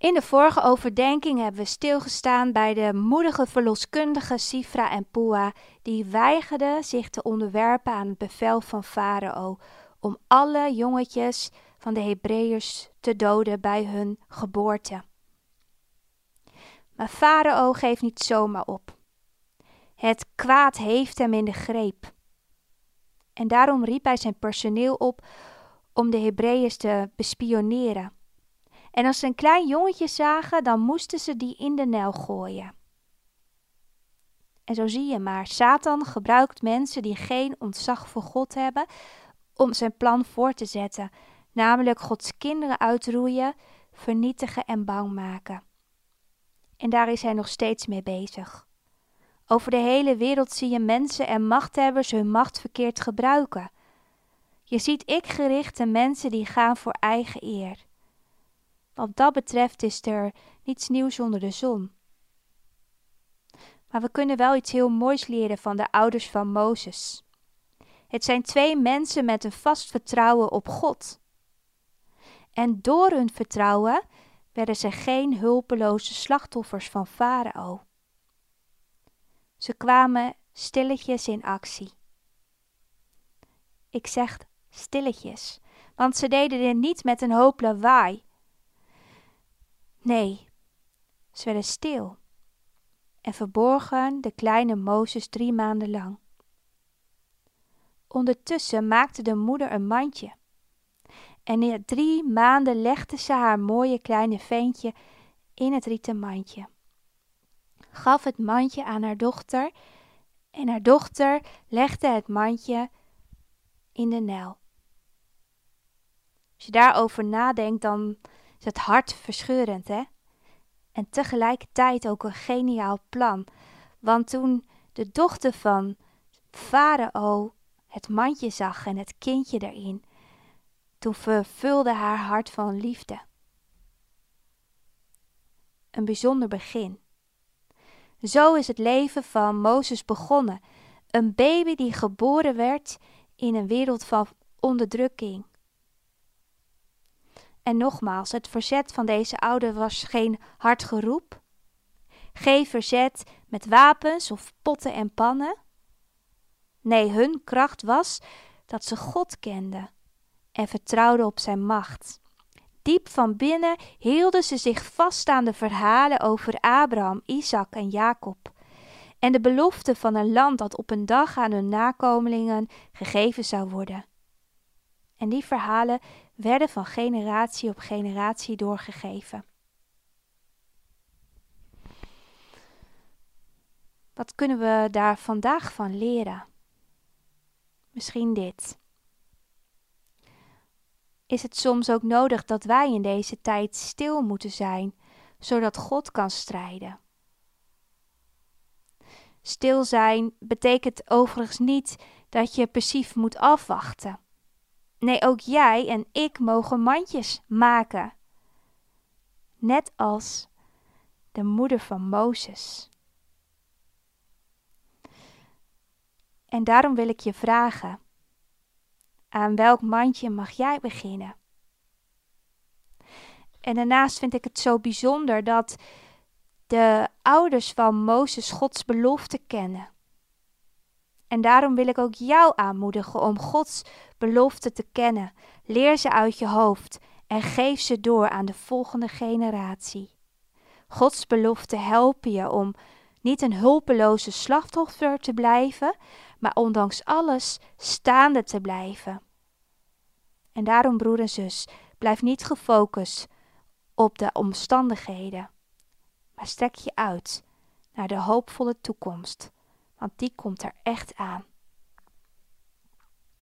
In de vorige overdenking hebben we stilgestaan bij de moedige verloskundige Sifra en Pua, die weigerden zich te onderwerpen aan het bevel van Farao om alle jongetjes van de Hebreeërs te doden bij hun geboorte. Maar Farao geeft niet zomaar op. Het kwaad heeft hem in de greep. En daarom riep hij zijn personeel op om de Hebreeërs te bespioneren. En als ze een klein jongetje zagen, dan moesten ze die in de Nijl gooien. En zo zie je maar, Satan gebruikt mensen die geen ontzag voor God hebben om zijn plan voor te zetten, namelijk Gods kinderen uitroeien, vernietigen en bang maken. En daar is hij nog steeds mee bezig. Over de hele wereld zie je mensen en machthebbers hun macht verkeerd gebruiken. Je ziet ik-gerichte mensen die gaan voor eigen eer. Wat dat betreft is er niets nieuws onder de zon. Maar we kunnen wel iets heel moois leren van de ouders van Mozes. Het zijn twee mensen met een vast vertrouwen op God. En door hun vertrouwen werden ze geen hulpeloze slachtoffers van Farao. Ze kwamen stilletjes in actie. Ik zeg stilletjes, want ze deden dit niet met een hoop lawaai. Nee, ze werden stil en verborgen de kleine Mozes drie maanden lang. Ondertussen maakte de moeder een mandje. En na drie maanden legde ze haar mooie kleine ventje in het rieten mandje. Gaf het mandje aan haar dochter en haar dochter legde het mandje in de Nijl. Als je daarover nadenkt, dan is het hartverscheurend, hè? En tegelijkertijd ook een geniaal plan. Want toen de dochter van Farao het mandje zag en het kindje erin, toen vervulde haar hart van liefde. Een bijzonder begin. Zo is het leven van Mozes begonnen. Een baby die geboren werd in een wereld van onderdrukking. En nogmaals, het verzet van deze ouder was geen hard geroep, geen verzet met wapens of potten en pannen. Nee, hun kracht was dat ze God kenden en vertrouwden op zijn macht. Diep van binnen hielden ze zich vast aan de verhalen over Abraham, Isaac en Jacob en de belofte van een land dat op een dag aan hun nakomelingen gegeven zou worden. En die verhalen werden van generatie op generatie doorgegeven. Wat kunnen we daar vandaag van leren? Misschien dit. Is het soms ook nodig dat wij in deze tijd stil moeten zijn, zodat God kan strijden? Stil zijn betekent overigens niet dat je passief moet afwachten. Nee, ook jij en ik mogen mandjes maken. Net als de moeder van Mozes. En daarom wil ik je vragen: aan welk mandje mag jij beginnen? En daarnaast vind ik het zo bijzonder dat de ouders van Mozes Gods belofte kennen. En daarom wil ik ook jou aanmoedigen om Gods belofte te kennen. Leer ze uit je hoofd en geef ze door aan de volgende generatie. Gods belofte helpen je om niet een hulpeloze slachtoffer te blijven, maar ondanks alles staande te blijven. En daarom, broer en zus, blijf niet gefocust op de omstandigheden, maar strek je uit naar de hoopvolle toekomst, want die komt er echt aan.